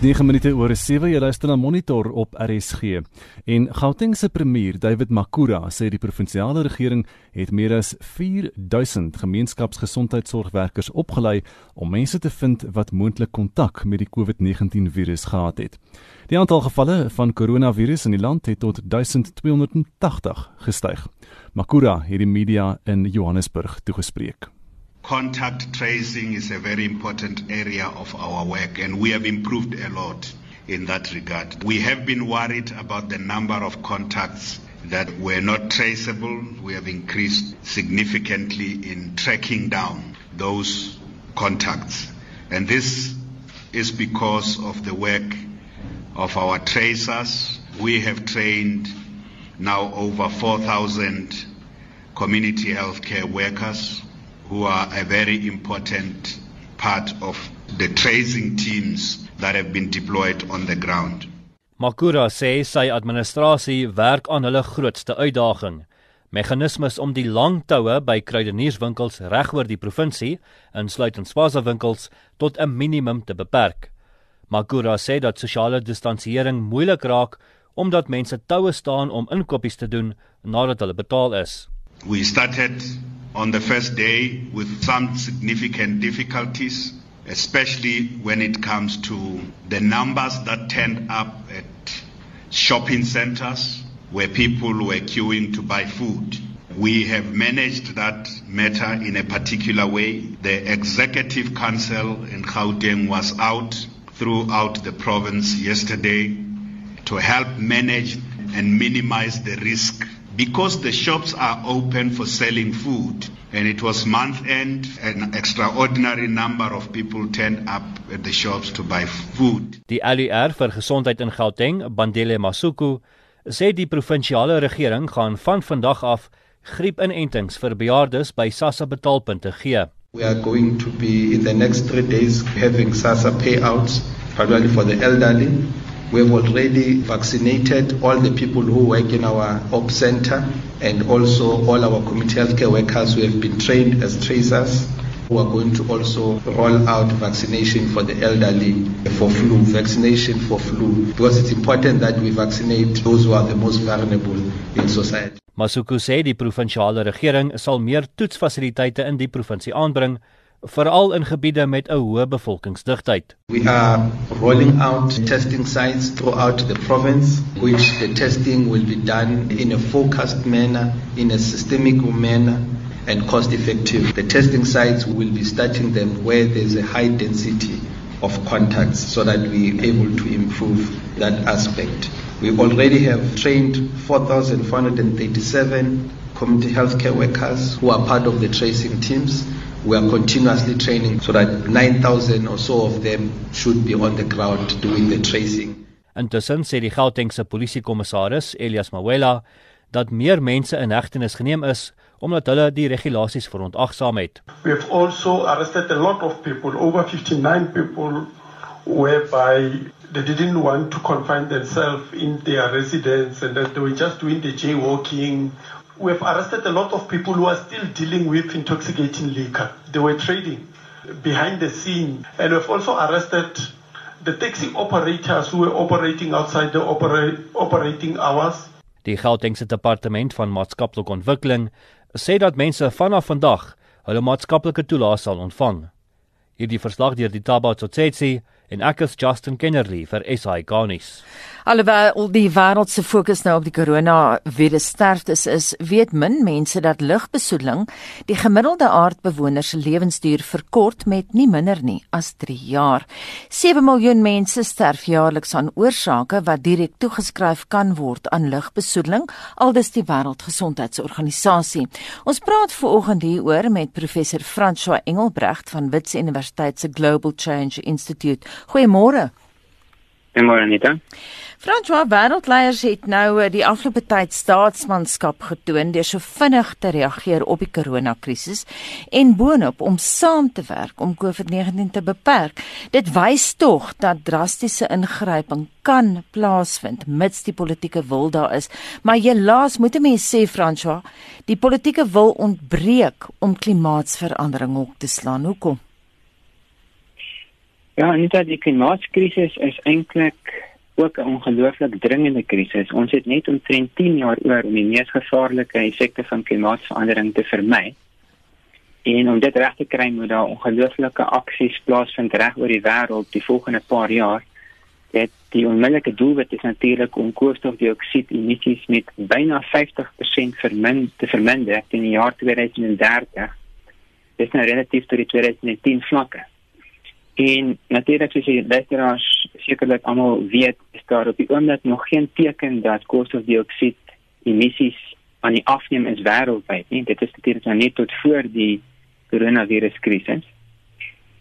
Dis 9 minute oor 7 jy luister na Monitor op RSG. En Gauteng se premier, David Makura, sê die provinsiale regering het meer as 4000 gemeenskapsgesondheidsorgwerkers opgelei om mense te vind wat moontlik kontak met die COVID-19 virus gehad het. Die aantal gevalle van koronavirus in die land het tot 1280 gestyg. Makura het die media in Johannesburg toegespreek. Contact tracing is a very important area of our work, and we have improved a lot in that regard. We have been worried about the number of contacts that were not traceable. We have increased significantly in tracking down those contacts. And this is because of the work of our tracers. We have trained now over 4,000 community healthcare workers who are a very important part of the tracing teams that have been deployed on the ground. Makura sê sy administrasie werk aan hulle grootste uitdaging. Meganismes om die lang toue by kruidenierswinkels regoor die provinsie, insluitend spaza winkels, tot 'n minimum te beperk. Makura sê dat sosiale distansiering moeilik raak omdat mense toue staan om inkopies te doen nadat hulle betaal is. We started on the first day with some significant difficulties, especially when it comes to the numbers that turned up at shopping centers where people were queuing to buy food. We have managed that matter in a particular way. The Executive Council in Gauteng was out throughout the province yesterday to help manage and minimize the risk because the shops are open for selling food and it was month end an extraordinary number of people turned up at the shops to buy food. Die ALR vir gesondheid in Gauteng, Bandile Masuku, sê die provinsiale regering gaan van vandag af griepinentings vir bejaardes by SASSA betaalpunte gee. We are going to be in the next 3 days having SASSA payouts particularly for the elderly We have already vaccinated all the people who work in our op center and also all our community healthcare workers who have been trained as tracers. We are going to also roll out vaccination for the elderly for flu, vaccination for flu, because it's important that we vaccinate those who are the most vulnerable in society. Masuku sê die provinsiale regering sal meer toetsfasiliteite in die provinsie aanbring veral in gebiede met 'n hoë bevolkingsdigtheid. We are rolling out testing sites throughout the province which the testing will be done in a focused manner, in a systemic manner and cost effective. The testing sites will be starting them where there's a high density of contacts so that we are able to improve that aspect. We already have trained 4,437 community healthcare workers who are part of the tracing teams we are continuously training so that 9000 or so of them should be on the ground doing the tracing. Intussen sê die Gautengse polisiekommissaris Elias Mawela dat meer mense in hegtenis geneem is omdat hulle die regulasies verontagsaam het. We have also arrested a lot of people, over 59 people whereby they didn't want to confine themselves in their residence and that they were just doing the jaywalking we have arrested a lot of people who are still dealing with intoxicating liquor. They were trading behind the scene. And we've also arrested the taxi operators who were operating outside the opera operating hours. Die Gautengse Departement van Maatskaplike Ontwikkeling sê dat mense vanaf vandag hulle maatskaplike toelaas sal ontvang. Hierdie verslag deur die Taba Tsotsi en ek is Justin Kennerly vir SI Garnis. Alhoewel die wêreld se fokus nou op die koronavirus sterftes is, weet min mense dat lugbesoedeling die gemiddelde aardbewoner se lewensduur verkort met nie minder nie as 3 jaar. 7 miljoen mense sterf jaarliks aan oorsake wat direk toegeskryf kan word aan lugbesoedeling, aldus die Wêreldgesondheidsorganisasie. Ons praat veraloggend hieroor met professor François Engelbrecht van Wits Universiteit se Global Change Institute. Goeiemôre. Goeiemôre Anita. François wêreldleiers het nou eh, die afgelope tyd staatsmanskap getoon deur so vinnig te reageer op die koronakrisis en boonop om saam te werk om COVID-19 te beperk. Dit wys tog dat drastiese ingryping kan plaasvind mits die politieke wil daar is. Maar helaas moet 'n mens sê François, die politieke wil ontbreek om klimaatsverandering op te slaan. Hoekom? Ja, net dat die klimaatkrisis is eintlik ook 'n ongelooflik dringende krisis. Ons het net omtrent 10 jaar oor om die mees gevaarlike effekte van klimaatsverandering te vermy. En om dit reg te kry, moet daar ongelooflike aksies plaasvind reg oor die wêreld die volgende paar jaar. Dit die onmiddellike doelwit is natuurlik om koolstofdioksied emissies met byna 50% vermin te verminder teen die jaar 2030. Dit is nou relatief tot die 2010 vlakke. En natuurlik soos die luisteraars sekerlik almal weet, is daar op die oomblik nog geen teken dat koolstofdioksied emissies aan die afneem is wêreldwyd nie. Dit is natuurlik nou net tot voor die koronaviruskrisis.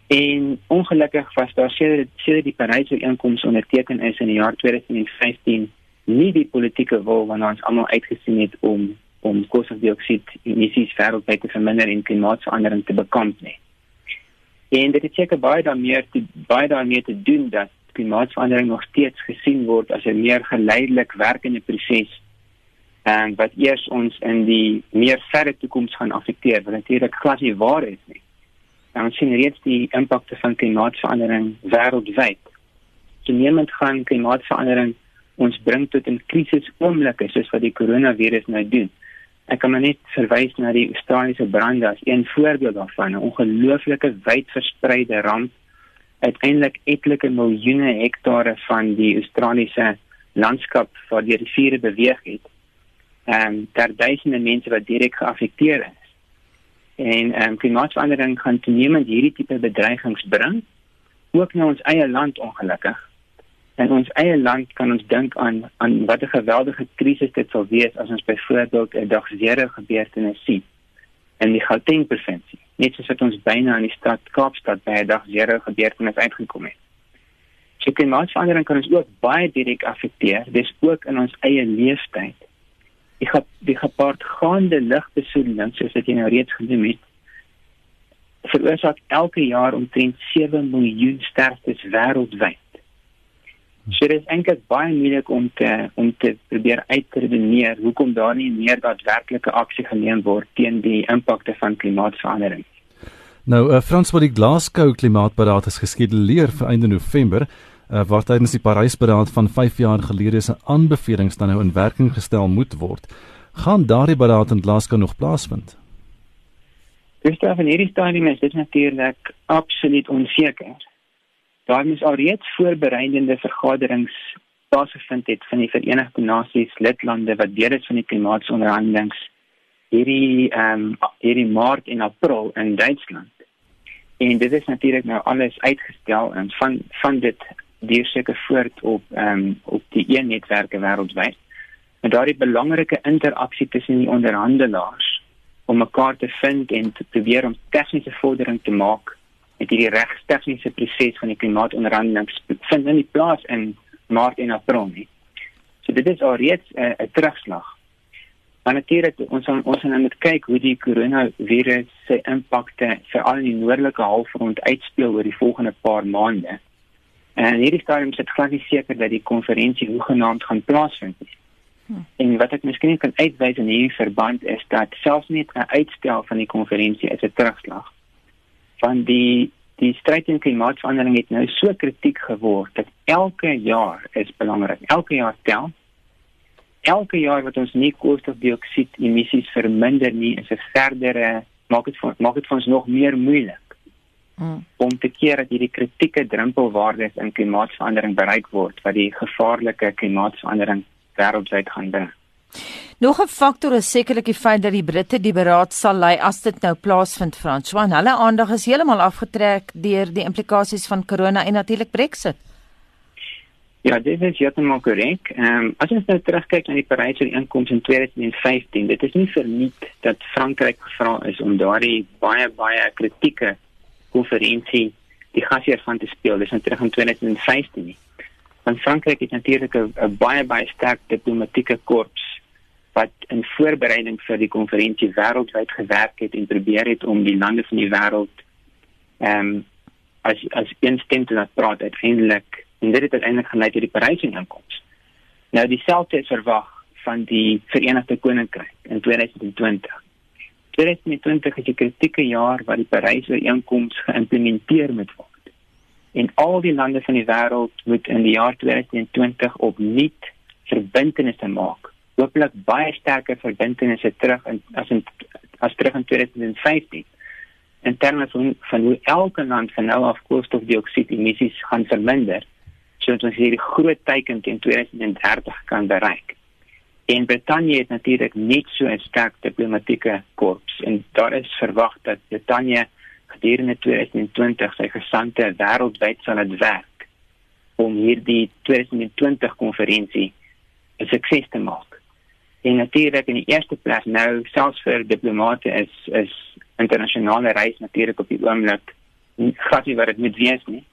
En ongelukkig was daar sedert sedert die Parys ooreenkoms onderteken is in die jaar 2015 nie die politieke wil waarna ons almal uitgesien het om om koolstofdioksied emissies wêreldwyd te verminder en klimaatsverandering te bekamp nie. En dit het seker baie daarmee te baie daarmee te doen dat klimaatsverandering nog steeds gesien word as 'n meer geleidelik werkende proses en wat eers ons in die meer verre toekoms gaan affekteer wat natuurlik glad nie waar is nie. En ons sien reeds die impakte van klimaatsverandering wêreldwyd. Toenemend gaan klimaatsverandering ons bring tot 'n krisis oomblikke soos wat die koronavirus nou doen. Ek kan maar net verwys na die Australiese brande as een voorbeeld daarvan, 'n ongelooflike wyd verspreide ramp. Uiteindelik etlike miljoene hektare van die Australiese landskap waar die riviere beweeg het. Ehm um, daar duisende mense wat direk geaffekteer is. En ehm um, klimaatsverandering gaan toenemend hierdie tipe bedreigings bring ook na ons eie land ongelukkig in ons eie land kan ons dink aan aan wat 'n geweldige krisis dit sal wees as ons byvoorbeeld 'n dag zero gebeurtenis sien in die Gauteng provinsie. Net soos wat ons byna in die stad Kaapstad by 'n dag zero gebeurtenis uitgekom het. So klimaatsverandering kan ons ook baie direk affekteer, dis ook in ons eie leeftyd. Ek het die gepaardgaande lugbesoedeling soos wat jy nou reeds genoem het veroorsaak elke jaar omtrent 7 miljoen sterftes wêreldwyd. So dit is eintlik baie moeilik om te om te probeer uitredeneer hoekom daar nie meer daadwerklike aksie geneem word teen die impakte van klimaatsverandering. Nou, uh, Frans wat die Glasgow klimaatberaad is geskeduleer vir einde November, uh, waar tydens die Parysberaad van 5 jaar gelede se aanbevelings dan nou in werking gestel moet word. Gaan daardie beraad in Glasgow nog plaasvind? Dis daar van hierdie stadium is dit natuurlik absoluut onseker daar moes al reeds voorbereidende vergaderings plaasgevind het van die Verenigde Nasies lidlande wat deel is van die klimaatsonderhandelinge hierdie ehm um, hierdie Maart en April in Duitsland. En dit is natuurlik nou alles uitgestel en van van dit die seker voort op ehm um, op die een netwerke wêreldwyd. En daardie belangrike interaksie tussen die onderhandelaars om mekaar te vind en te probeer om tegniese vordering te maak met hierdie regstegniese proses van die klimaatonderhandelinge vind in die plaas in Maart en April nie. So dit is alreeds 'n uh, terugslag. Maar natuurlik ons ons gaan net kyk hoe die koronavirus se impakte veral in die noordelike halfrond uitspeel oor die volgende paar maande. En hierdie stadium sit glad nie seker dat die konferensie hoegenaamd gaan plaasvind nie. Hmm. En wat ek miskien kan uitwys in hierdie verband is dat selfs net 'n uitstel van die konferensie is 'n terugslag van die die stryd teen klimaatsverandering het nou so kritiek geword dat elke jaar is belangrik. Elke jaar tel. Elke jaar wat ons nie koolstofdioksied emissies verminder nie, is 'n verdere maak dit vir maak dit vir ons nog meer moeilik. Hmm. om te keer dat hierdie kritieke drempelwaardes in klimaatsverandering bereik word wat die gevaarlike klimaatsverandering wêreldwyd gaan bring. Nog 'n faktor is sekerlik die feit dat die Britte die beraad sal lei as dit nou plaasvind Franswan. Hulle aandag is heeltemal afgetrek deur die implikasies van corona en natuurlik Brexit. Ja, dit is heeltemal korrek. Ehm um, as ons nou terugkyk na die Parys ooreenkoms in 2015, dit is nie verniet dat Frankryk gevra is om daardie baie baie kritieke konferensie die gasheer van te speel. Dis nou terug in 2015 nie. Want Frankryk het natuurlik 'n baie baie sterk diplomatieke korps wat in voorbereiding vir die konferensie wêreldwyd gewerk het en probeer het om die lande van die wêreld ehm um, as as een stem te laat praat uiteindelik en dit het uiteindelik gelei tot die Parys-ooreenkoms. Nou dieselfde is verwag van die Verenigde Koninkryk in 2020. 2020 is 'n kritieke jaar waar die Parys-ooreenkoms geïmplementeer moet word. En al die lande van die wêreld moet in die jaar 2020 opnuut verbintenisse maak. Hooplik baie sterker verbintenisse terug in as in as terug in 2015 in terme van van hoe elke land van nou af koolstofdioksied emissies gaan verminder sodat ons hierdie groot teiken teen 2030 kan bereik. En Brittanje het natuurlik net so 'n sterk diplomatieke korps en daar is verwag dat Brittanje gedurende 2020 sy gesante wêreldwyd sal uitwerk om hierdie 2020 konferensie 'n sukses te maak. En natuurlik in die eerste plek nou selfs vir diplomate is is internasionale reis natuurlik op die oomblik nie wat dit moet wees nie.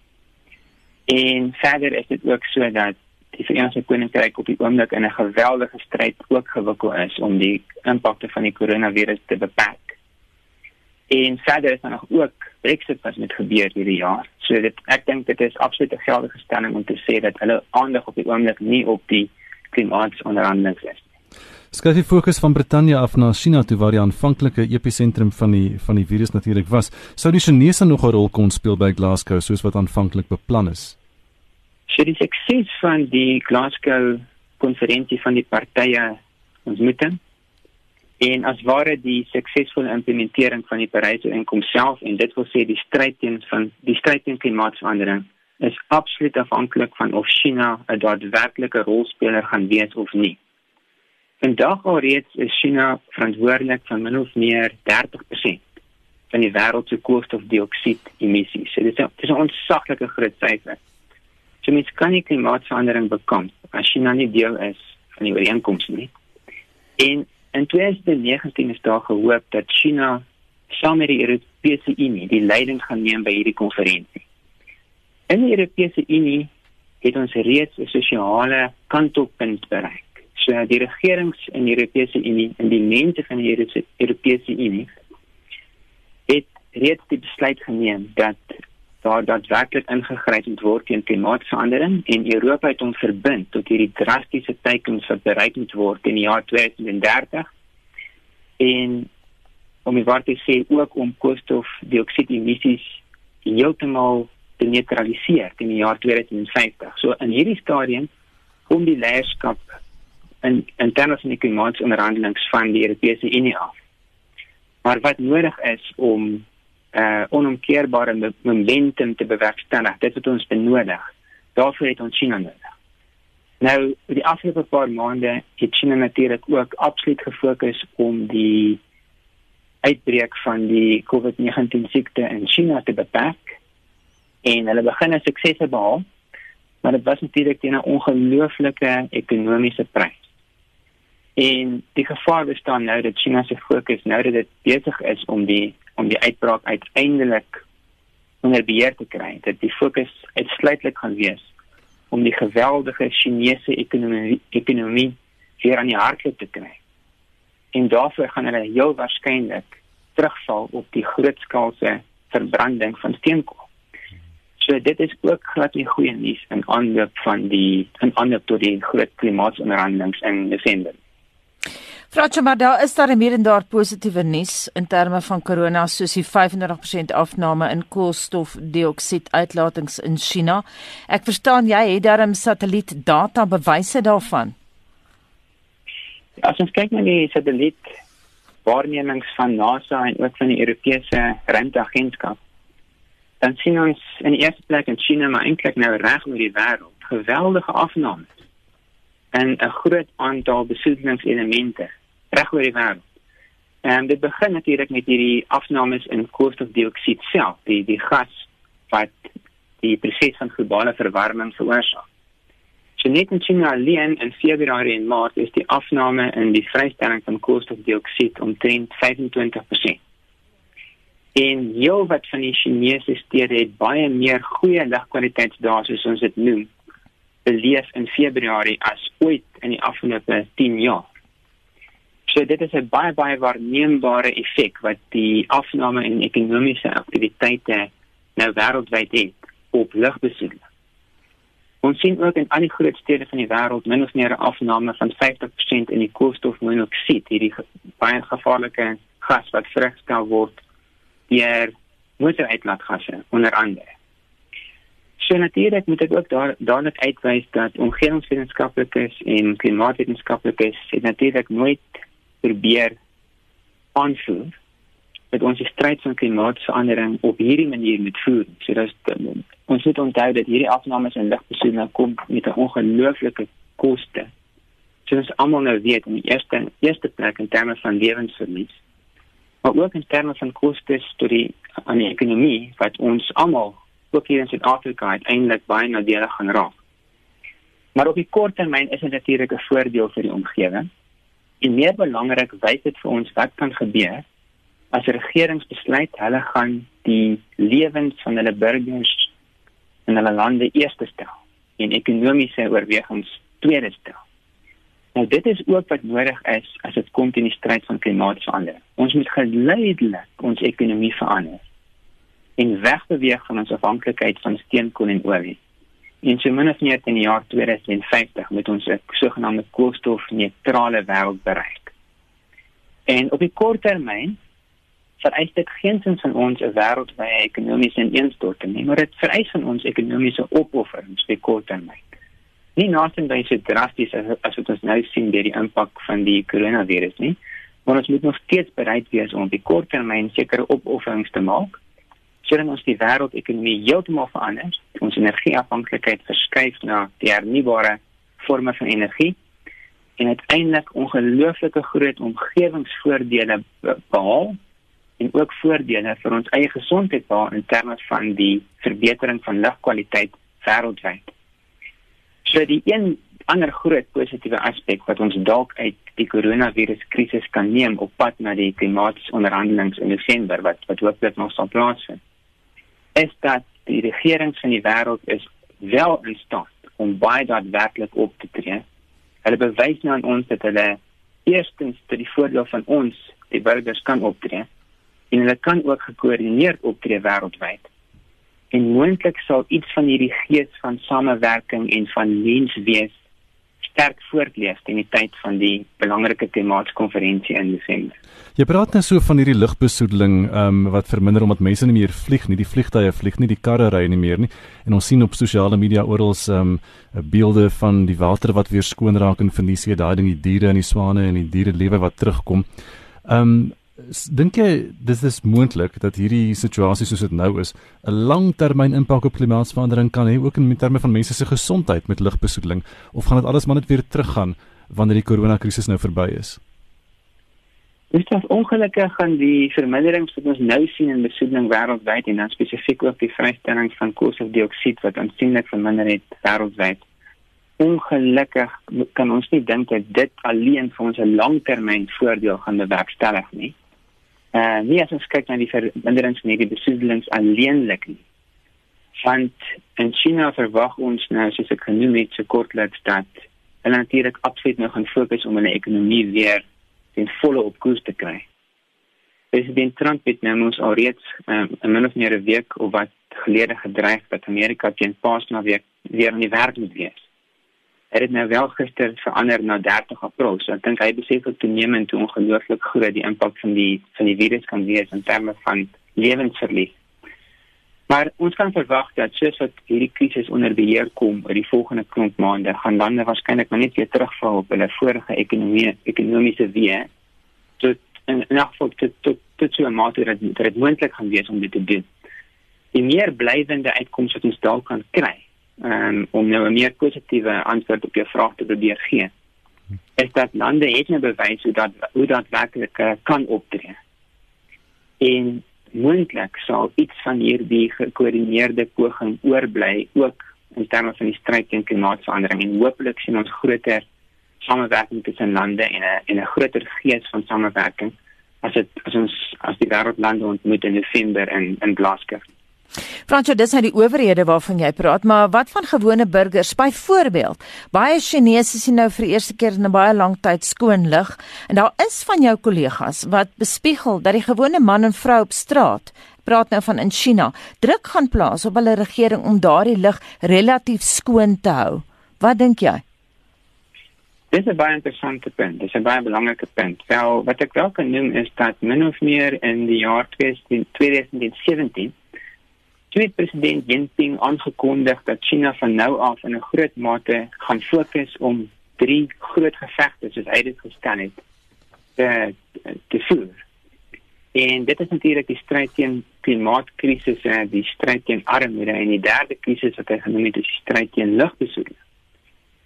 En verder is dit ook so dat die Verenigde Koninkryk op die oomblik in 'n geweldige stryd ook gewikkel is om die impakte van die koronavirus te beperk. En verder is daar nog ook Brexit wat met gebeur hierdie jaar. So dit ek dink dit is absoluut 'n geldige stelling om te sê dat hulle aandag op die oomblik nie op die klimaatonderhandelinge is. Skuif die fokus van Brittanje af na China toe waar die aanvanklike episentrum van die van die virus natuurlik was. Sou die Chinese nog 'n rol kon speel by Glasgow soos wat aanvanklik beplan is? So die sukses van die Glasgow konferensie van die partye ontmoeting en as ware die suksesvolle implementering van die Parys-ooreenkoms self en dit wil sê die stryd teen van die stryd teen klimaatsverandering is absoluut afhanklik van of China 'n daadwerklike rolspeler gaan wees of nie. Vandag alreeds is China verantwoordelik vir min of meer 30% van die wêreld se koolstofdioksied emissies. So dit is 'n dis 'n ontsaglike groot syfer. So mens kan nie klimaatsverandering bekamp as China nie deel is van die ooreenkoms nie. En in 2019 is daar gehoop dat China saam met die Europese Unie die leiding gaan neem by hierdie konferensie. In die Europese Unie het ons reeds 'n sosiale kantelpunt bereik. So die regerings in die Europese Unie en die mense van die Europese Unie het reeds die besluit geneem dat daar daadwerklik ingegryp moet word teen klimaatsverandering en Europa het hom verbind tot hierdie drastiese teikens wat bereik moet word in die jaar 2030 en om die waarheid te sê ook om koolstofdioksied emissies heeltemal te neutraliseer in die jaar 2050. So in hierdie stadium kom die leierskap in in terme van die klimaatonderhandelinge van die Europese Unie af. Maar wat nodig is om uh onomkeerbare momentum te bewerkstellig, dit wat ons benodig. Daarvoor het ons China nodig. Nou, die afgelope paar maande het China natuurlik ook absoluut gefokus om die uitbreek van die COVID-19 siekte in China te beperk en hulle begin 'n suksese behaal maar dit was natuurlik 'n ongelooflike ekonomiese prys. En die gevaar bestaan nou dat China se fokus nou dat dit besig is om die om die uitbraak uiteindelik onder beheer te kry, dat die fokus uitsluitlik gaan wees om die geweldige Chinese ekonomie ekonomie weer aan die hardloop te kry. En daarvoor gaan hulle heel waarskynlik terugval op die grootskaalse verbranding van steenkool. So dit is ook glad nie goeie nuus in aanloop van die in aanloop tot die groot klimaatsonderhandelinge in Desember. Fransjo, maar daar is daar meer en daar positiewe nuus in terme van corona soos die 35% afname in koolstofdioksied uitlatings in China. Ek verstaan jy het darem satelliet data bewyse daarvan. As ons kyk na die satelliet waarnemings van NASA en ook van die Europese Ruimteagentskap, dan sien ons in die eerste plek in China maar eintlik nou reg oor die wêreld geweldige afnames en 'n groot aantal besoedelingselemente reg oor die wêreld. En dit begin natuurlik met hierdie afnames in koolstofdioksied self, die die gas wat die proses van globale verwarming veroorsaak. So net in China alleen in Februarie en Maart is die afname in die vrystelling van koolstofdioksied omtrent 25%. En heel wat van die Chinese stede het baie meer goeie lugkwaliteitsdae soos ons dit noem beleef in Februarie as ooit in die afgelope 10 jaar. So dit is 'n baie baie waarneembare effek wat die afname in ekonomiese aktiwiteite nou wêreldwyd het op lugbesoedeling. Ons sien ook in al die groot stede van die wêreld min of meer 'n afname van 50% in die koolstofmonoksied, hierdie baie gevaarlike gas wat vrygestel word deur motoruitlaatgasse onder andere. So natuurlik moet ek ook daar dadelik uitwys dat omgewingswetenskaplikes en klimaatwetenskaplikes het natuurlik nooit probeer aanvoer dat ons die stryd van klimaatsverandering op hierdie manier moet voer. So dis ons moet onthou dat hierdie afnames in lugbesoedeling kom met 'n ongelooflike koste. So ons almal nou weet in die eerste eerste plek in terme van lewensverlies, maar ook in terme van kostes tot die aan die ekonomie wat ons almal ook hier in Suid-Afrika uiteindelik baie nadelig gaan raak. Maar op die kort termyn is dit natuurlik 'n voordeel vir die omgewing. En meer belangrik, wys dit vir ons wat kan gebeur as regerings besluit hulle gaan die lewens van hulle burgers in hulle lande eerste stel en ekonomiese oorwegings tweede stel. Nou dit is ook wat nodig is as dit kom teen die stryd van klimaatsverandering. Ons moet geleidelik ons ekonomie verander en wegbeweeg van ons afhanklikheid van steenkool en olie. En so min as meer in die jaar 2050 moet ons 'n sogenaamde koolstofneutrale wêreld bereik. En op die kort termyn vereis dit geensins van ons 'n wêreld waar ekonomiese ineenstorting nie, maar dit vereis van ons ekonomiese opofferings op die kort termyn. Nie naasien by so drasties as, as wat ons nou sien deur die impak van die koronavirus nie, maar ons moet nog steeds bereid wees om op die kort termyn sekere opofferings te maak sodat ons die wêreldekonomie heeltemal verander, ons energieafhanklikheid verskuif na die hernubare forme van energie en uiteindelik ongelooflike groot omgewingsvoordele behaal en ook voordele vir ons eie gesondheid behaal in terme van die verbetering van lugkwaliteit wêreldwyd. So die een ander groot positiewe aspek wat ons dalk uit die koronaviruskrisis kan neem op pad na die klimaatsonderhandelinge in Desember wat wat hooplik nog sal plaasvind is dat die regerings van die wêreld is wel in staat om baie daadwerklik op te tree. Hulle bewys nou aan ons dat hulle eerstens tot die voordeel van ons, die burgers kan optree en hulle kan ook gekoördineerd optree wêreldwyd. En moontlik sal iets van hierdie gees van samewerking en van menswees sterk voortleef in die tyd van die belangrike klimaatskonferensie in Desember. Jy praat net so van hierdie lugbesoedeling um, wat verminder omdat mense nie meer vlieg nie, die vliegtye vlieg nie, die karre ry nie meer nie. En ons sien op sosiale media oral um beelde van die water wat weer skoon raak in Venesië, daai ding die diere en die swane en die diere lewe wat terugkom. Um dink jy dis is moontlik dat hierdie situasie soos dit nou is 'n langtermyn impak op klimaatsverandering kan hê ook in terme van mense se gesondheid met lugbesoedeling of gaan dit alles maar net weer teruggaan wanneer die koronakrisis nou verby is? Dit is ongelukkig gaan die verminderings wat ons nou sien in besoedeling wêreldwyd en dan spesifiek ook die vrystelling van koolstofdioksied wat aansienlik verminder het wêreldwyd ongelukkig kan ons nie dink dat dit alleen vir ons 'n langtermyn voordeel gaan bewerkstellig nie. Uh nie as ons kyk na die verminderings in die besoedelings alleenlik nie. Want in China verwag ons nou as 'n ekonomiese kortliks dat hulle natuurlik absoluut nou gaan fokus om hulle ekonomie weer in volle op koers te kry. President Trump het nou ons alreeds um, 'n min of meer 'n week of wat gelede gedreig dat Amerika teen Paasnaweek weer aan die werk moet wees het dit nou wel gister verander na 30 April. So ek dink hy besef ook toenemend hoe ongelooflik groot die impak van die van die virus kan wees in terme van lewensverlies. Maar ons kan verwag dat soos wat hierdie krisis onder beheer kom oor die volgende klomp maande, gaan lande waarskynlik maar net weer terugval op hulle vorige ekonomie ekonomiese weë tot en nagvolg tot tot tot so 'n mate dat dit moontlik gaan wees om dit te doen. Die meer blywende uitkomste wat ons dalk kan kry um, om nou 'n meer positiewe antwoord op jou vraag te probeer gee. Is dat lande het nou bewys hoe dat hoe dat werklik uh, kan optree. En moontlik sal iets van hierdie gekoördineerde poging oorbly ook in terme van die stryd teen klimaatsverandering en hopelik sien ons groter samewerking tussen lande en 'n en 'n groter gees van samewerking as dit as ons as die wêreldlande ontmoet in November in in Glasgow. Fransjo, dis nou die owerhede waarvan jy praat, maar wat van gewone burgers? Byvoorbeeld, baie Chinese sien nou vir die eerste keer in 'n baie lang tyd skoon lig en daar is van jou kollegas wat bespiegel dat die gewone man en vrou op straat praat nou van in China druk gaan plaas op hulle regering om daardie lig relatief skoon te hou. Wat dink jy? Dit is 'n baie interessante punt. Dit is 'n baie belangrike punt. Wel, wat ek wel kan noem is dat min of meer in die jaar 2017 Tweede president Jinping aangekondig dat China van nou af in 'n groot mate gaan fokus om drie groot gevegte soos hy dit gestel het te te voer. En dit is natuurlik die stryd teen klimaatkrisis en die stryd teen armoede en die derde krisis wat hy genoem het is die stryd teen lugbesoedeling.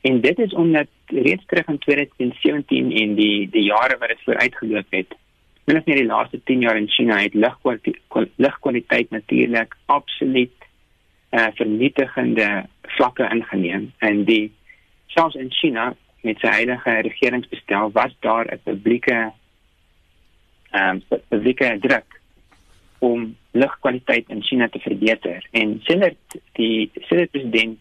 En dit is omdat reeds terug in 2017 en die die jare wat dit vooruitgeloop het, min of meer die laaste 10 jaar in China het lugkwaliteit natuurlik absoluut uh, vernietigende vlakke ingeneem. En die selfs in China met sy eilige regeringsbestel was daar 'n publieke ehm um, publieke druk om lugkwaliteit in China te verbeter. En sedert die sedert president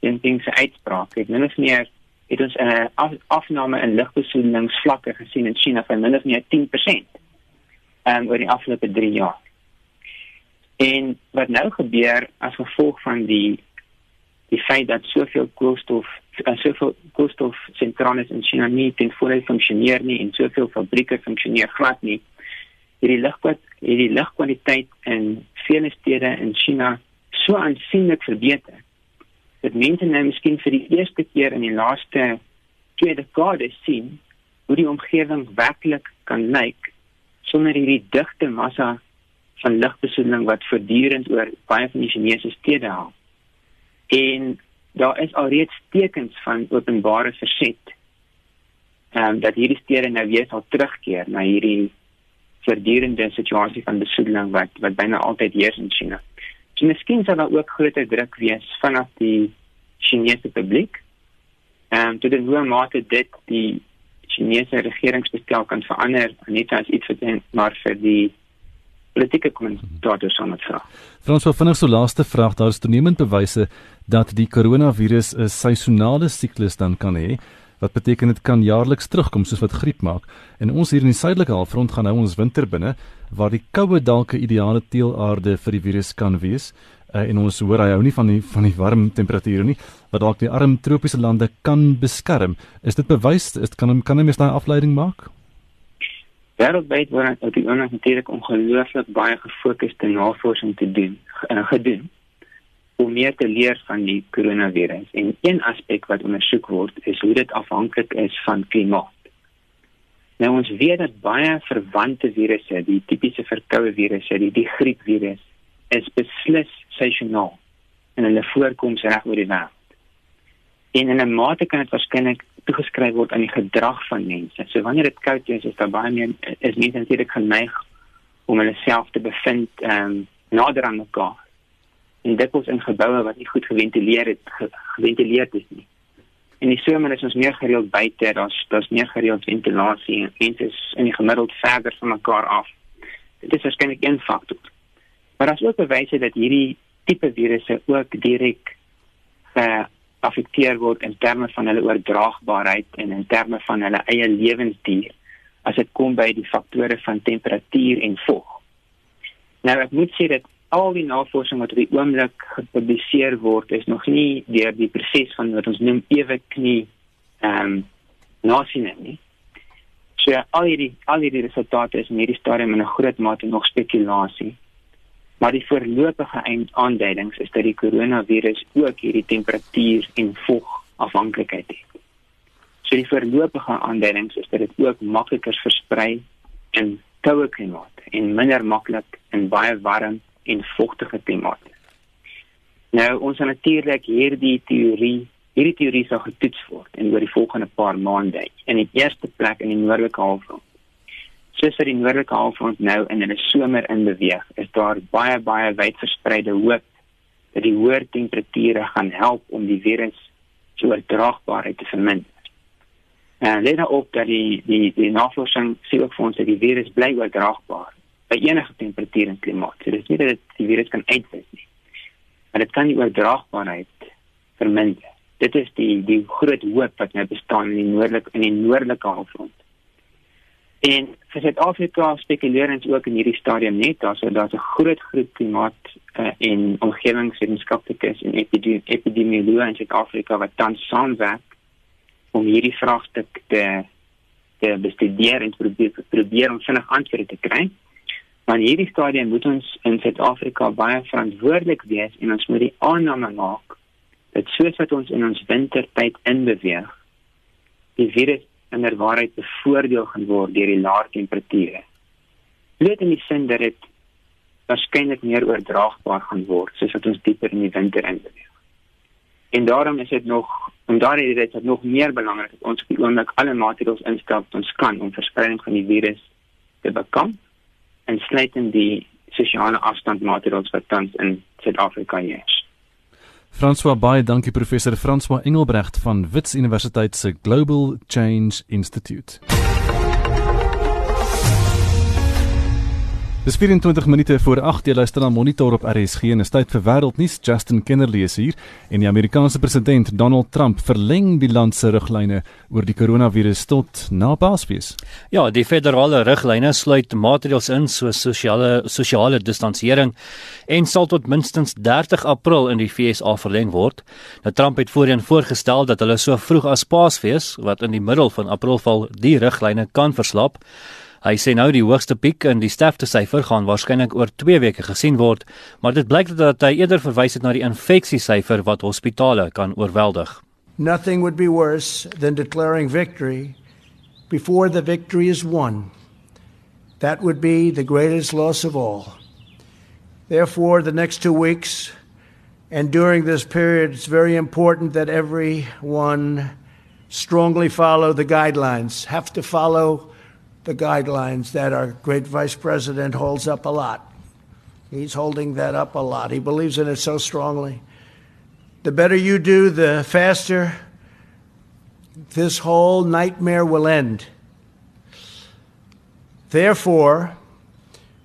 Jinping se uitspraak het min of meer het ons 'n uh, af, afname in lugbesoedelingsvlakke gesien in China van min of meer 10% um, oor die afgelope 3 jaar. En wat nou gebeur as gevolg van die die feit dat soveel koolstof uh, soveel koolstofsentrales in China nie ten volle funksioneer nie en soveel fabrieke funksioneer glad nie, hierdie lugkwaliteit hierdie lugkwaliteit in vele stede in China so aansienlik verbeter dat mense nou miskien vir die eerste keer in die laaste twee dekades sien hoe die omgewing werklik kan lyk sonder hierdie digte massa van lugbesoedeling wat voortdurend oor baie van die Chinese stede haal. En daar is alreeds tekens van openbare verset ehm um, dat hierdie stede nou weer sal terugkeer na hierdie voortdurende situasie van besoedeling wat wat byna altyd heers in China. So miskien sal daar ook groter druk wees vanaf die Chinese publiek. Ehm um, tot 'n hoë mate dit die Chinese regeringsbestel kan verander net as iets vir maar vir die politieke kommentators aan dit vra. Frans, wat vinnig so laaste vraag, daar is toenemend bewyse dat die koronavirus 'n seisonale siklus dan kan hê wat beteken dit kan jaarliks terugkom soos wat griep maak. En ons hier in die suidelike halfrond gaan nou ons winter binne waar die koue dalk 'n ideale teelaarde vir die virus kan wees. Uh, en ons hoor hy hou nie van die van die warm temperature nie wat dalk die arm tropiese lande kan beskerm. Is dit bewys is kan kan 'n mens daai afleiding maak? Wêreldwyd word op die oomblik natuurlik ongelooflik baie gefokusde navorsing te doen uh, gedoen om meer te leer van die koronavirus. En een aspek wat ondersoek word is hoe dit afhanklik is van klimaat. Nou ons weet dat baie verwante virusse, die tipiese verkoue virusse, die die griepvirus, is beslis seisoonaal en hulle voorkoms reg oor die wêreld. En in 'n mate kan dit waarskynlik toegeskryf word aan die gedrag van mense. So wanneer dit koud is, is daar baie meer is mense natuurlik geneig om hulle self te bevind ehm um, nader aan mekaar en dit is in geboue wat nie goed geventileer het geventileer is nie. En die somer is ons meer gereeld buite, daar's daar's meer gereeld ventilasie en mense is in die gemiddeld verder van mekaar af. Dit is waarskynlik een faktor. Maar as ook bewyse dat hierdie tipe virusse ook direk geaffekteer uh, word in terme van hulle oordraagbaarheid en in terme van hulle eie lewensduur as dit kom by die faktore van temperatuur en vog. Nou ek moet sê dat al die navorsing wat op die oomblik gepubliseer word is nog nie deur die proses van wat ons noem ewe knie ehm um, nasiening nie. So al hierdie al hierdie resultate is in hierdie stadium in 'n groot mate nog spekulasie. Maar die voorlopige aanduidings is dat die koronavirus ook hierdie temperatuur en vog afhanklikheid het. So die voorlopige aanduidings is dat dit ook makliker versprei in koue klimate en minder maklik in baie warm en vogtige klimate. Nou ons gaan natuurlik hierdie teorie, hierdie teorie sal getoets word en oor die volgende paar maande in die eerste plek in die noordelike halfrond. Soos vir die noordelike halfrond nou in 'n somer in beweeg, is daar baie baie wyd verspreide hoop dat die hoër temperature gaan help om die virus se oordraagbaarheid te verminder. En let nou op dat die die die navorsing sê ook vir ons dat die virus bly oordraagbaar by enige temperatuur en klimaat. So dis nie dat die virus kan uitwis nie. Maar dit kan die oordraagbaarheid verminder. Dit is die die groot hoop wat nou bestaan in die noordelike in die noordelike halfrond. En vir Suid-Afrika spekuleer ons ook in hierdie stadium net daar so daar's 'n groot groep klimaat uh, en omgewingswetenskaplikes en epidemioloë in Suid-Afrika wat tans saamwerk om hierdie vraagstuk te te bestudeer en probeer probeer om vinnig antwoorde te kry Maar in hierdie stadium moet ons in Suid-Afrika baie verantwoordelik wees en ons moet die aanname maak dat soos wat ons in ons wintertyd inbeweeg, die virus inderwaarheid bevoordeel gaan word deur die lae temperature. Net in die sin dat dit waarskynlik meer oordraagbaar gaan word soos wat ons dieper in die winter inbeweeg. En daarom is dit nog en daarom is dit nog meer belangrik dat ons op die oomblik alle maatreëls instel wat ons kan om verspreiding van die virus te bekamp insluitend die sosiale afstandmaatreëls wat tans in Suid-Afrika heers. François baie dankie professor François Engelbrecht van Wits Universiteit se Global Change Institute. Dis 24 minute voor 8 jy luister na Monitor op RSG en is tyd vir wêreldnuus. Justin Kennerly is hier en die Amerikaanse president Donald Trump verleng die land se riglyne oor die koronavirus tot na Paasfees. Ja, die federale riglyne sluit maatreëls in soos sosiale sosiale distansering en sal tot minstens 30 April in die FSA verleng word. Nou Trump het voorheen voorgestel dat hulle so vroeg as Paasfees, wat in die middel van April val, die riglyne kan verslap. Hy sê nou die hoogste piek in die sterftesyfer gaan waarskynlik oor 2 weke gesien word, maar dit blyk dat hy eerder verwys het na die infeksiesyfer wat hospitale kan oorweldig. Nothing would be worse than declaring victory before the victory is won. That would be the greatest loss of all. Therefore, the next two weeks and during this period, it's very important that everyone strongly follow the guidelines, have to follow the guidelines that our great vice president holds up a lot. He's holding that up a lot. He believes in it so strongly. The better you do, the faster this whole nightmare will end. Therefore,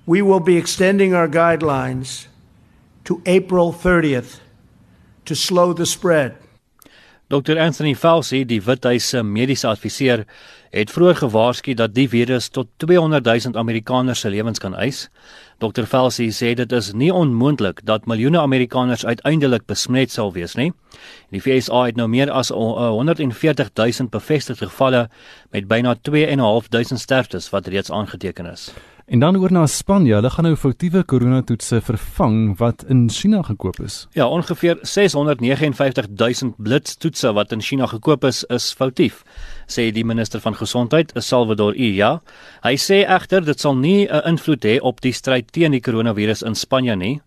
we will be extending our guidelines to April 30th to slow the spread. Dr Anthony Fauci, die Withuis se mediese adviseur, het vroeër gewaarsku dat die virus tot 200 000 Amerikaners se lewens kan eis. Dr Fauci sê dit is nie onmoontlik dat miljoene Amerikaners uiteindelik besmet sal wees nie. Die FSA het nou meer as 140 000 bevestigde gevalle met byna 2.500 sterftes wat reeds aangeteken is. En dan oor na Spanje, hulle gaan nou foutiewe koronatoetse vervang wat in China gekoop is. Ja, ongeveer 659 000 blitstoetse wat in China gekoop is, is foutief, sê die minister van gesondheid, Salvador Illa. Hy sê egter dit sal nie 'n invloed hê op die stryd teen die koronavirus in Spanje nie.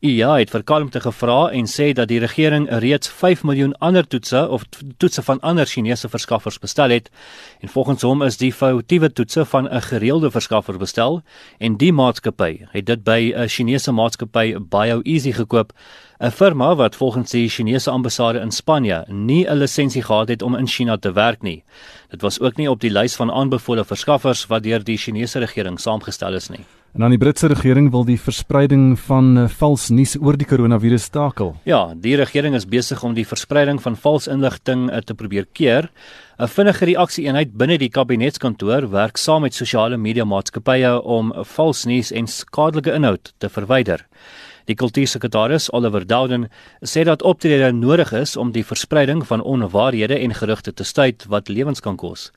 IA het vir kalmte gevra en sê dat die regering reeds 5 miljoen ander toetse of toetse van ander Chinese verskaffers bestel het en volgens hom is die foutiewe toetse van 'n gereelde verskaffer bestel en die maatskappy het dit by 'n Chinese maatskappy BioEasy gekoop 'n firma wat volgens die Chinese ambassade in Spanje nie 'n lisensie gehad het om in China te werk nie. Dit was ook nie op die lys van aanbevole verskaffers wat deur die Chinese regering saamgestel is nie. En dan die Britse regering wil die verspreiding van uh, vals nuus oor die koronavirus stakel. Ja, die regering is besig om die verspreiding van vals inligting uh, te probeer keer. 'n Vinnige reaksie-eenheid binne die kabinetskantoor werk saam met sosiale media maatskappye om vals nuus en skadelike inhoud te verwyder. Die kultuursekretaris Oliver Dowden sê dat optrede nodig is om die verspreiding van onwaarhede en gerugte te stuit wat lewens kan kos.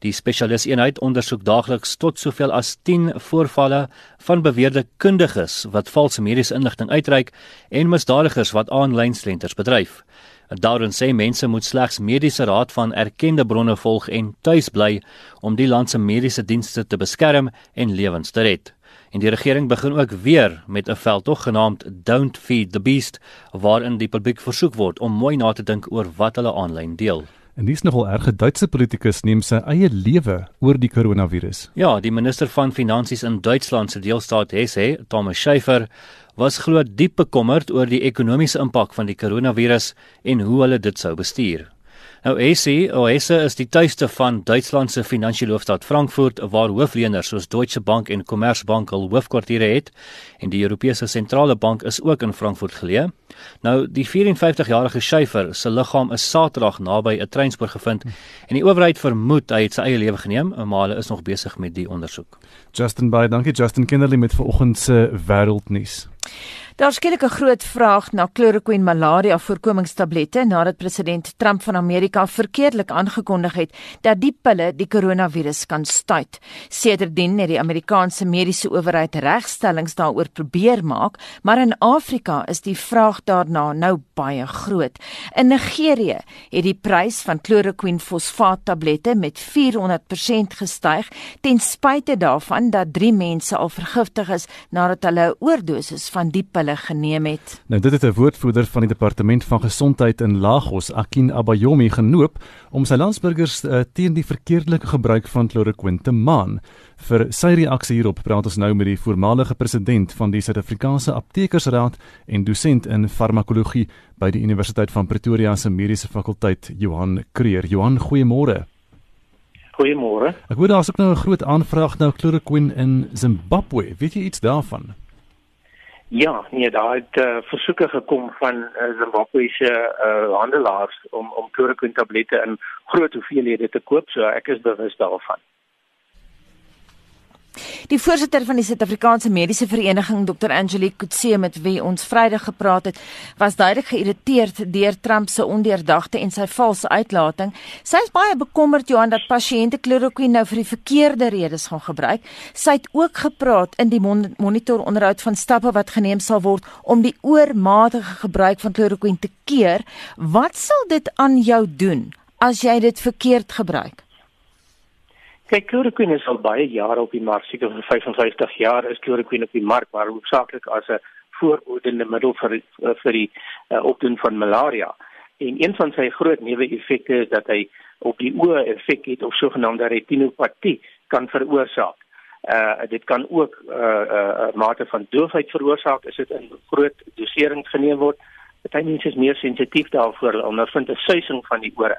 Die spesialiseenheid ondersoek daagliks tot soveel as 10 voorvalle van beweerde kundiges wat valse mediese inligting uitreik en misdadigers wat aanlyn slenters bedryf. Dowden sê mense moet slegs mediese raad van erkende bronne volg en tuis bly om die land se mediese dienste te beskerm en lewens te red. En die regering begin ook weer met 'n veldtog genaamd Don't Feed the Beast waarin die publiek versoek word om mooi na te dink oor wat hulle aanlyn deel. En dis nogal erge Duitse politikus neem sy eie lewe oor die koronavirus. Ja, die minister van finansies in Duitsland se deelstaat Hesse, Thomas Schäfer, was glo diep bekommerd oor die ekonomiese impak van die koronavirus en hoe hulle dit sou bestuur. Nou ESE, OESE is die tuiste van Duitsland se finansiële hoofstad Frankfurt waar hoofleners soos Deutsche Bank en Commerzbank hul hoofkwartiere het en die Europese sentrale bank is ook in Frankfurt geleë. Nou die 54-jarige Schäfer se liggaam is Saterdag naby 'n treinspoor gevind en die owerheid vermoed hy het sy eie lewe geneem, maar hulle is nog besig met die ondersoek. Justin Bey, dankie Justin Kinderly met vanoggend se wêreldnuus. Daar skielik 'n groot vraag na chloroquine malaria voorkomingstablette nadat president Trump van Amerika verkeerdelik aangekondig het dat die pille die koronavirus kan stuit. Sedertdien het die Amerikaanse mediese owerheid regstellings daaroor probeer maak, maar in Afrika is die vraag daarna nou baie groot. In Nigerië het die prys van chloroquine fosfaattablette met 400% gestyg ten spyte daarvan dat 3 mense al vergiftig is nadat hulle 'n oordosis van die pille geneem het. Nou dit het 'n woordvoerder van die departement van gesondheid in Lagos, Akin Abayomi, genoop om sy landsburgers uh, teen die verkeerdelike gebruik van chloroquine te maan. Vir sy reaksie hierop praat ons nou met die voormalige president van die Suid-Afrikaanse Aptekersraad en dosent in farmakologie by die Universiteit van Pretoria se Mediese Fakulteit, Johan Kreer. Johan, goeiemôre. Goeiemôre. Ek hoor daar's ook nou 'n groot aanvraag na chloroquine in Zimbabwe. Weet jy iets daarvan? Ja, nee, daar het uh, versoeke gekom van uh, Zimbabwese uh, handelaars om om chloroquine tablette in groot hoeveelhede te koop, so ek is bewus daarvan. Die voorsitter van die Suid-Afrikaanse Mediese Vereniging, Dr. Angelique Kutse met wie ons Vrydag gepraat het, was duidelik geïrriteerd deur Trump se ondeurdagte en sy valse uitlating. Sy is baie bekommerd Johan dat pasiënte chloroquine nou vir die verkeerde redes gaan gebruik. Sy het ook gepraat in die mon monitor onderhoud van stappe wat geneem sal word om die oormatige gebruik van chloroquine te keer. Wat sal dit aan jou doen as jy dit verkeerd gebruik? Kyk, chloroquine is al baie jare op die mark, seker vir 55 jaar is chloroquine op die mark, maar hoofsaaklik as 'n voorbodende middel vir eh, vir die uh, opdoen van malaria. En een van sy groot neeweffekte is dat hy op die oë effek het of sogenaamde retinopatie kan veroorsaak. Uh dit kan ook 'n uh, uh, mate van doofheid veroorsaak as dit in groot doserings geneem word. Party mense is meer sensitief daarvoor, hulle ondervind 'n suising van die ore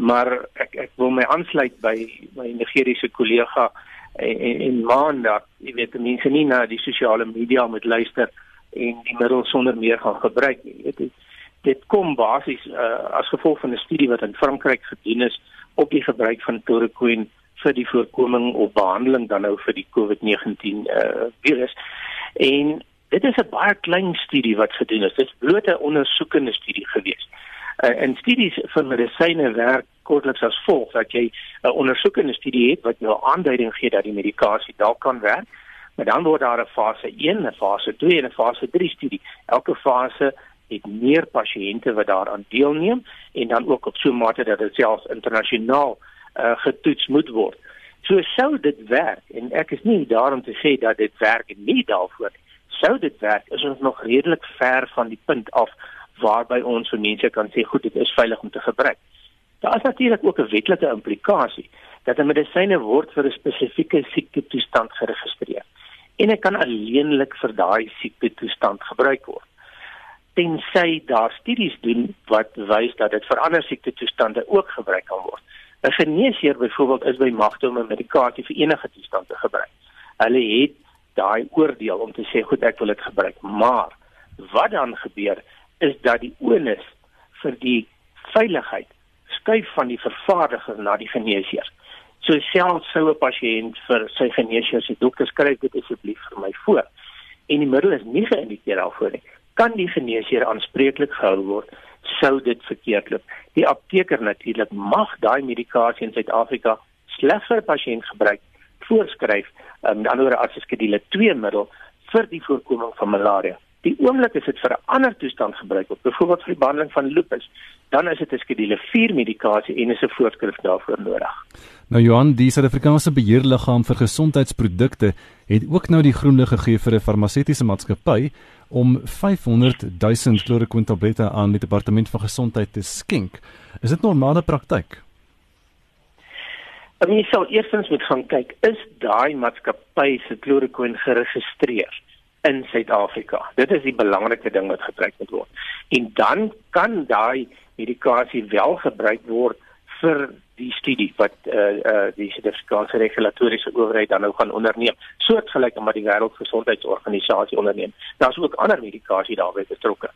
maar ek ek wil my aansluit by my Nigeriese kollega en, en, maan dat jy weet mense nie na die sosiale media moet luister en die middel sonder meer gaan gebruik nie. Weet dit dit kom basies uh, as gevolg van 'n studie wat in Frankryk gedoen is op die gebruik van chloroquine vir die voorkoming of behandeling dan nou vir die COVID-19 uh, virus. En dit is 'n baie klein studie wat gedoen is. Dit is bloot 'n ondersoekende studie geweest uh, in studies van medisyne werk kortliks as volg dat jy 'n uh, ondersoekende studie het wat jou aanduiding gee dat die medikasie dalk kan werk maar dan word daar 'n fase 1, 'n fase 2 en 'n fase 3 studie elke fase het meer pasiënte wat daaraan deelneem en dan ook op so 'n mate dat dit selfs internasionaal uh, getoets moet word. So sou dit werk en ek is nie daar om te sê dat dit werk en nie daarvoor sou dit werk is ons nog redelik ver van die punt af waarby ons vir mense kan sê goed dit is veilig om te gebruik. Daar is natuurlik ook 'n wetlike implikasie dat 'n medisyne word vir 'n spesifieke siekte toestand geregistreer en dit kan alleenlik vir daai siekte toestand gebruik word. Tensy daar studies doen wat wys dat dit vir ander siekte toestande ook gebruik kan word. 'n Geneesheer byvoorbeeld is by magte om 'n medikasie vir enige toestand te gebruik. Hulle het daai oordeel om te sê goed ek wil dit gebruik, maar wat dan gebeur is dat die onus vir die veiligheid skuif van die vervaardiger na die geneesheer. So selfs sou 'n pasiënt vir sy geneesheer sê dokter skryf dit asseblief vir my voor en die middel is nie geïndikeer daarvoor nie, kan die geneesheer aanspreeklik gehou word sou dit verkeerd loop. Die apteker natuurlik mag daai medikasie in Suid-Afrika slegs vir pasiënt gebruik voorskryf, um, met ander woorde as 'n skedule 2 middel vir die voorkoming van malaria. Die oomblik as dit vir 'n ander toestand gebruik word, byvoorbeeld vir die behandeling van lupus, dan is dit 'n skedule 4 medikasie en is 'n voorskrif daarvoor nodig. Nou Johan, die Suid-Afrikaanse beheerliggaam vir gesondheidsprodukte het ook nou die groen lig gegee vir 'n farmaseutiese maatskappy om 500 000 chloroquine tablette aan die departement van gesondheid te skenk. Is dit normale praktyk? Ons sal eerstens moet gaan kyk, is daai maatskappy se chloroquine geregistreer? In Suid-Afrika. Dit is die belangrike ding wat gebruik moet word. En dan kan daai medikasie wel gebruik word vir die studie wat eh uh, eh uh, die Suid-Afrikaanse regulatoriese owerheid dan nou gaan onderneem, soortgelyk met die Wêreldgesondheidsorganisasie onderneem. Daar's ook ander medikasie daarbey betrokke.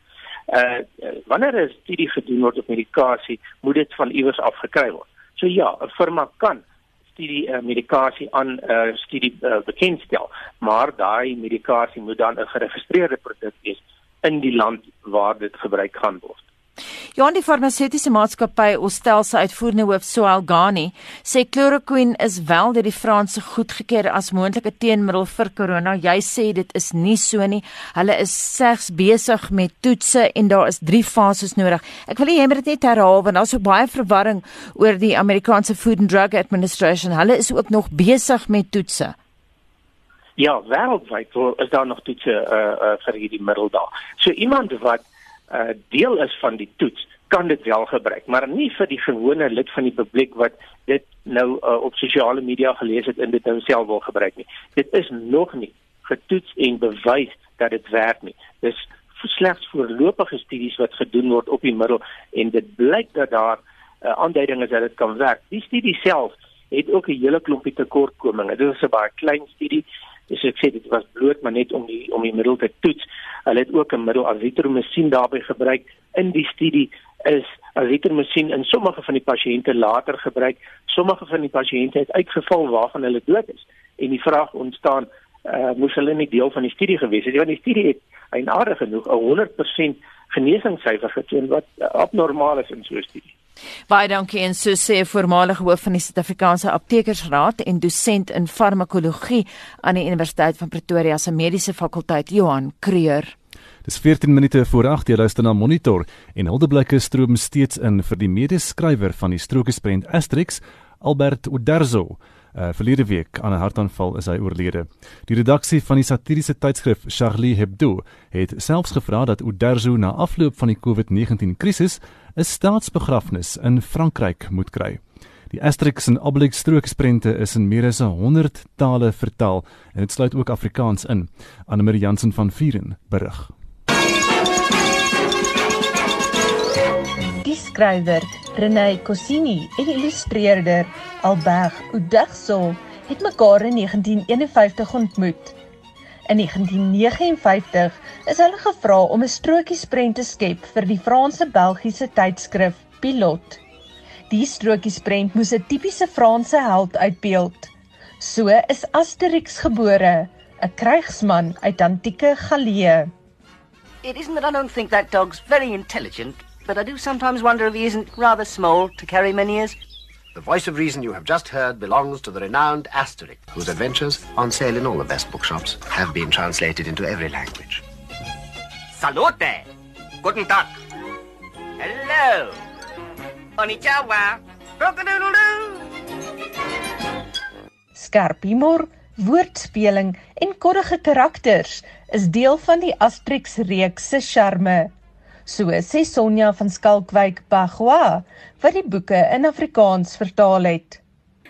Eh uh, wanneer 'n studie gedoen word op medikasie, moet dit van iewers af gekry word. So ja, 'n firma kan studie uh, medikasie aan 'n uh, studie uh, bekendstel, maar daai medikasie moet dan 'n geregistreerde produk wees in die land waar dit gebruik gaan word. Johan die farmaseutiese maatskappy Ostel se uitvoerende hoof Soal Gani sê chloroquine is wel deur die Franse goedgekeur as moontlike teenmiddel vir corona. Jy sê dit is nie so nie. Hulle is slegs besig met toetse en daar is 3 fases nodig. Ek wil hê jy moet dit net herhaal want daar's so baie verwarring oor die Amerikaanse Food and Drug Administration. Hulle is ook nog besig met toetse. Ja, wêreldwyd is daar nog toetse uh, uh, vir hierdie middel daar. So iemand wat uh, deel is van die toets, kan dit wel gebruik, maar nie vir die gewone lid van die publiek wat dit nou uh, op sosiale media gelees het en dit nou self wil gebruik nie. Dit is nog nie getoets en bewys dat dit werk nie. Dis slegs voorlopige studies wat gedoen word op die middel en dit blyk dat daar uh, aanduidings is dat dit kan werk. Die studie self het ook 'n hele klompie tekortkominge. Dit is 'n baie klein studie dis ek sê dit was bloot maar net om die om die middel te toets. Hulle het ook 'n middel azitromycin daarbey gebruik in die studie is azitromycin in sommige van die pasiënte later gebruik. Sommige van die pasiënte het uitgeval waarvan hulle dood is en die vraag ontstaan uh moes hulle nie deel van die studie gewees het want die studie het eienaardig genoeg 'n 100% genesingssyfer getoon wat abnormaal is in so 'n studie. Baie dankie en so sê voormalige hoof van die Suid-Afrikaanse Aptekersraad en dosent in farmakologie aan die Universiteit van Pretoria se Mediese Fakulteit Johan Kreur. Dis 14 minute voor 8 jy luister na Monitor en huldeblikke stroom steeds in vir die medeskrywer van die strokiesprent Asterix Albert Uderzo. Uh, verlede week aan 'n hartaanval is hy oorlede. Die redaksie van die satiriese tydskrif Charlie Hebdo het selfs gevra dat Uderzo na afloop van die COVID-19 krisis 'n staatsbegrafnis in Frankryk moet kry. Die Asterix en Obelix strookisprente is in meer as 100 tale vertaal en dit sluit ook Afrikaans in. Annelie Jansen van Vieren berig. Die skrywer, René Cosini, en illustreerder, Albert Uderzo, het mekaar in 1951 ontmoet. In 1959 is hulle gevra om 'n strokiesprent te skep vir die Franse-Belgiese tydskrif Pilot. Die strokiesprent moes 'n tipiese Franse held uitbeeld. So is Asterix gebore, 'n krygsman uit antieke Gallië. It isn't that I don't think that dog's very intelligent, but I do sometimes wonder if he isn't rather small to carry many years. The voice of reason you have just heard belongs to the renowned Asterix, whose adventures, on sale in all the best bookshops, have been translated into every language. Salute! Guten Tag! Hello! Konnichiwa! Rockadoodle-doo! Skerp humor, woordspeling en koddige karakters is deel van die Asterix reeks se charme. So sê Sonja van Skalkwyk Bagwa wat die boeke in Afrikaans vertaal het.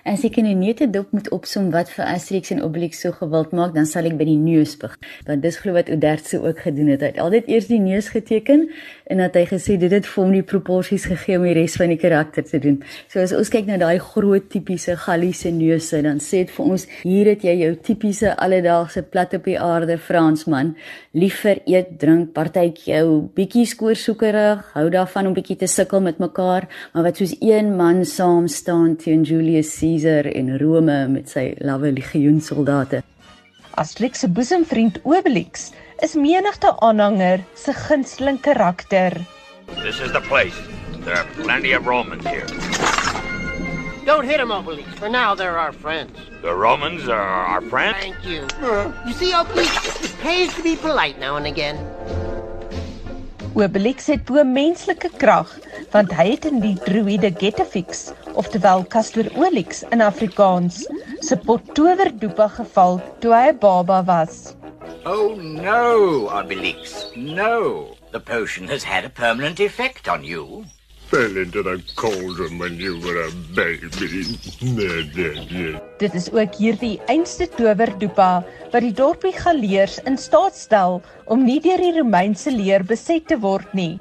As ek in 'n neutedop moet opsom wat vir Asterix en Obelix so gewild maak, dan sal ek by die neus begin. Want dis glo wat Odertse ook gedoen het. Hy het altyd eers die neus geteken en dat hy gesê dit het vir hom die proporsies gegee om die res van die karakter te doen. So as ons kyk na daai groot tipiese Galliese neuse, dan sê dit vir ons hier het jy jou tipiese alledaagse plat op die aarde Fransman, lief vir eet, drink, partytjie, bietjie skoorsoekerig, hou daarvan om bietjie te sukkel met mekaar, maar wat soos een man saam staan teen Julius Caesar Caesar en Rome met sy lawwe legioensoldate. Asterix se boesemvriend Obelix is menigte aanhanger se gunsteling karakter. This is the place. There are plenty of Romans here. Don't hit him, Obelix. For now, they're our friends. The Romans are our friends? Thank you. You see, Obelix, it pays to be polite now and again. Obelix het bo menslike krag, want hy het in die druïde Getafix, oftewel Castor Olix in Afrikaans, se pot towerdoepa geval toe hy 'n baba was. Oh no, Obelix. No. The potion has had a permanent effect on you. Fell into the cauldron when you were a baby. Dit is ook hierdie einste towerdoepa wat die dorpie galeers in staat stel om nie deur die Romeinse leer beset te word nie.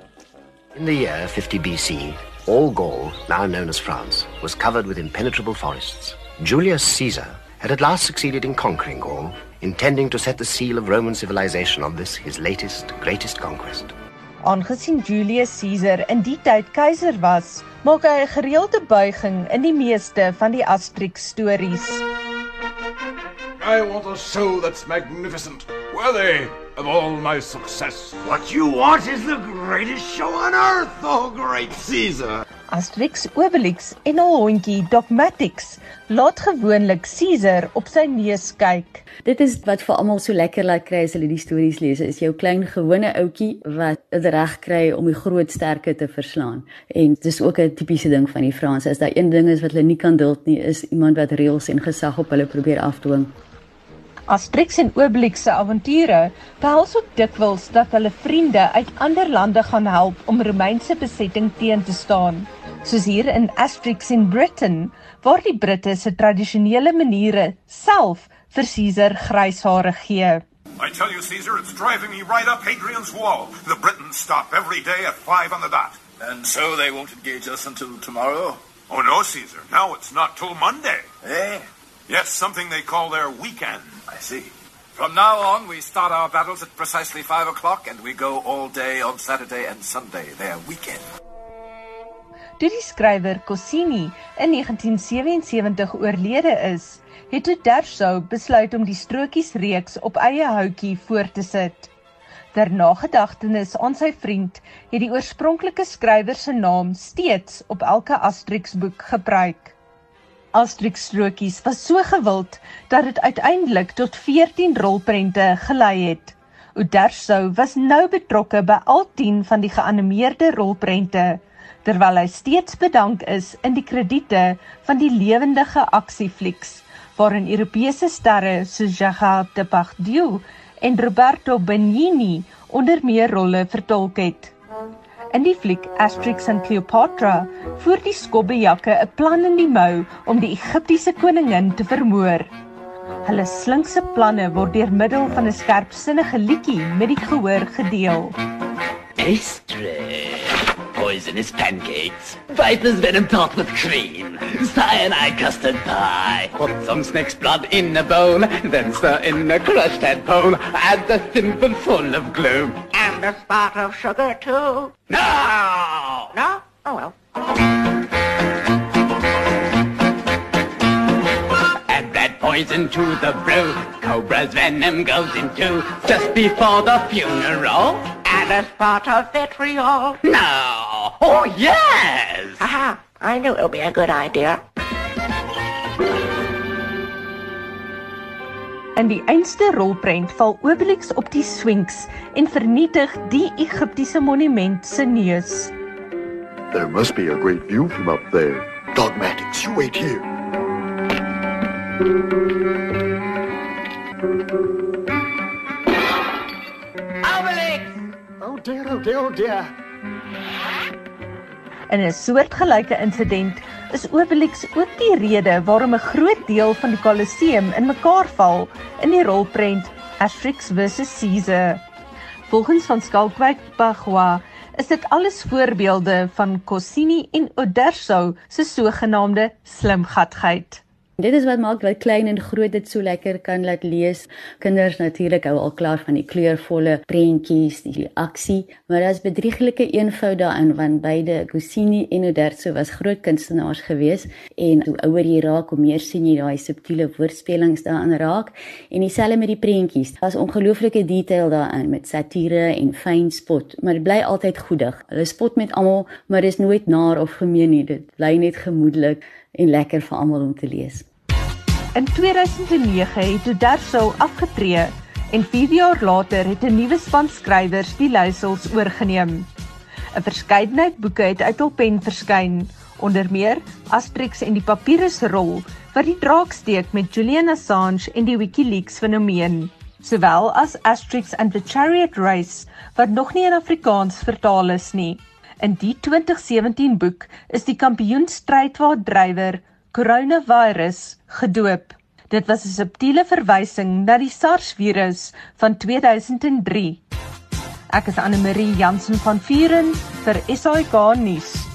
In the year 50 BC, all Gaul, now known as France, was covered with impenetrable forests. Julius Caesar had at last succeeded in conquering Gaul, intending to set the seal of Roman civilization on this his latest, greatest conquest. Aangesien Julius Caesar in die tyd keiser was, maak hy 'n gereelde buiging in die meeste van die Asterix stories. I want a show that's magnificent, worthy of all my success. What you want is the greatest show on earth, oh great Caesar. Asterix, Obelix en al hondjie Dogmatix laat gewoonlik Caesar op sy neus kyk. Dit is wat vir almal so lekker laat kry as hulle die stories lees. Is jou klein gewone ouetjie wat dit reg kry om die groot sterke te verslaan. En dis ook 'n tipiese ding van die Franse. As daar een ding is wat hulle nie kan duld nie, is iemand wat reëls en gesag op hulle probeer afdwing. Asterix en Obelix se avonture behels ook dikwels dat hulle vriende uit ander lande gaan help om Romeinse besetting teen te staan, soos hier in Asterix in Britain, waar die Britte se tradisionele maniere self vir Caesar grys hare gee. I tell you, Caesar, it's driving me right up Hadrian's Wall. The Britons stop every day at five on the dot. And so they won't engage us until tomorrow? Oh, no, Caesar. Now it's not till Monday. Eh? Yes, something they call their weekend. I see. From now on, we start our battles at precisely five o'clock, and we go all day on Saturday and Sunday, their weekend. Toe die skrywer Cossini in 1977 oorlede is, het Uderzo besluit om die strokiesreeks op eie houtjie voort te sit. Ter nagedagtenis aan sy vriend het die oorspronklike skrywer se naam steeds op elke Asterix boek gebruik. Asterix strokies was so gewild dat dit uiteindelik tot 14 rolprente gelei het. Uderzo was nou betrokke by al 10 van die geanimeerde rolprente, terwyl hy steeds bedank is in die krediete van die lewendige aksieflieks waarin Europese sterre soos Gerard Depardieu en Roberto Benigni onder meer rolle vertolk het. In die fliek Asterix en Cleopatra voer die skobbejakke 'n plan in die mou om die Egiptiese koningin te vermoor. Hulle slinkse planne word deur middel van 'n skerpsinnige liedjie met die gehoor gedeel. Asterix poisonous pancakes, viper's venom topped with cream, cyanide custard pie. Put some snake's blood in a bowl, then stir in a crushed tadpole, add a thimble full of glue. And a spot of sugar too. No! No? Oh well. Add rat poison to the brew, cobra's venom goes into just before the funeral. And a spot of vitriol. No! Oh, yes! Aha, I knew it would be a good idea. In die einste rolprent val Obelix op die Sphinx en vernietig die Egiptiese monument se neus. There must be a great view from up there. Dogmatics, you wait here. Obelix! Oh dear, oh dear, oh dear. In 'n soortgelyke insident is Obelix ook die rede waarom 'n groot deel van die Colosseum in mekaar val in die rolprent Asterix vs Caesar. Volgens van Skalkwyk Bagua is dit alles voorbeelde van Cossini en Uderzo se sogenaamde slimgatheid. Dit is wat maak dat klein en groot dit so lekker kan laat lees. Kinders natuurlik hou al klaar van die kleurvolle prentjies, die aksie, maar daar's bedrieglike eenvoud daarin want beide Goscinny en Uderzo was groot kunstenaars gewees en hoe ouer jy raak, hoe meer sien jy daai subtiele woordspelings daarin raak en dieselfde met die prentjies. Daar's ongelooflike detail daarin met satire en fyn spot, maar dit bly altyd goedig. Hulle spot met almal, maar dis nooit naar of gemeen nie. Dit bly net gemoedelik en lekker vir almal om te lees. In 2009 het Uderzo afgetree en 4 jaar later het 'n nuwe span skrywers die leiersels oorgeneem. 'n Verskeidenheid boeke het uit hul pen verskyn, onder meer Asterix en die Papyrusrol wat die draak steek met Julian Assange en die WikiLeaks fenomeen, sowel as Asterix and the Chariot Race wat nog nie in Afrikaans vertaal is nie. In die 2017 boek is die kampioenstrydwa-drywer Coronavirus gedoop. Dit was 'n subtiele verwysing na die SARS-virus van 2003. Ek is Anne Marie Jansen van Vuren vir SAK nuus.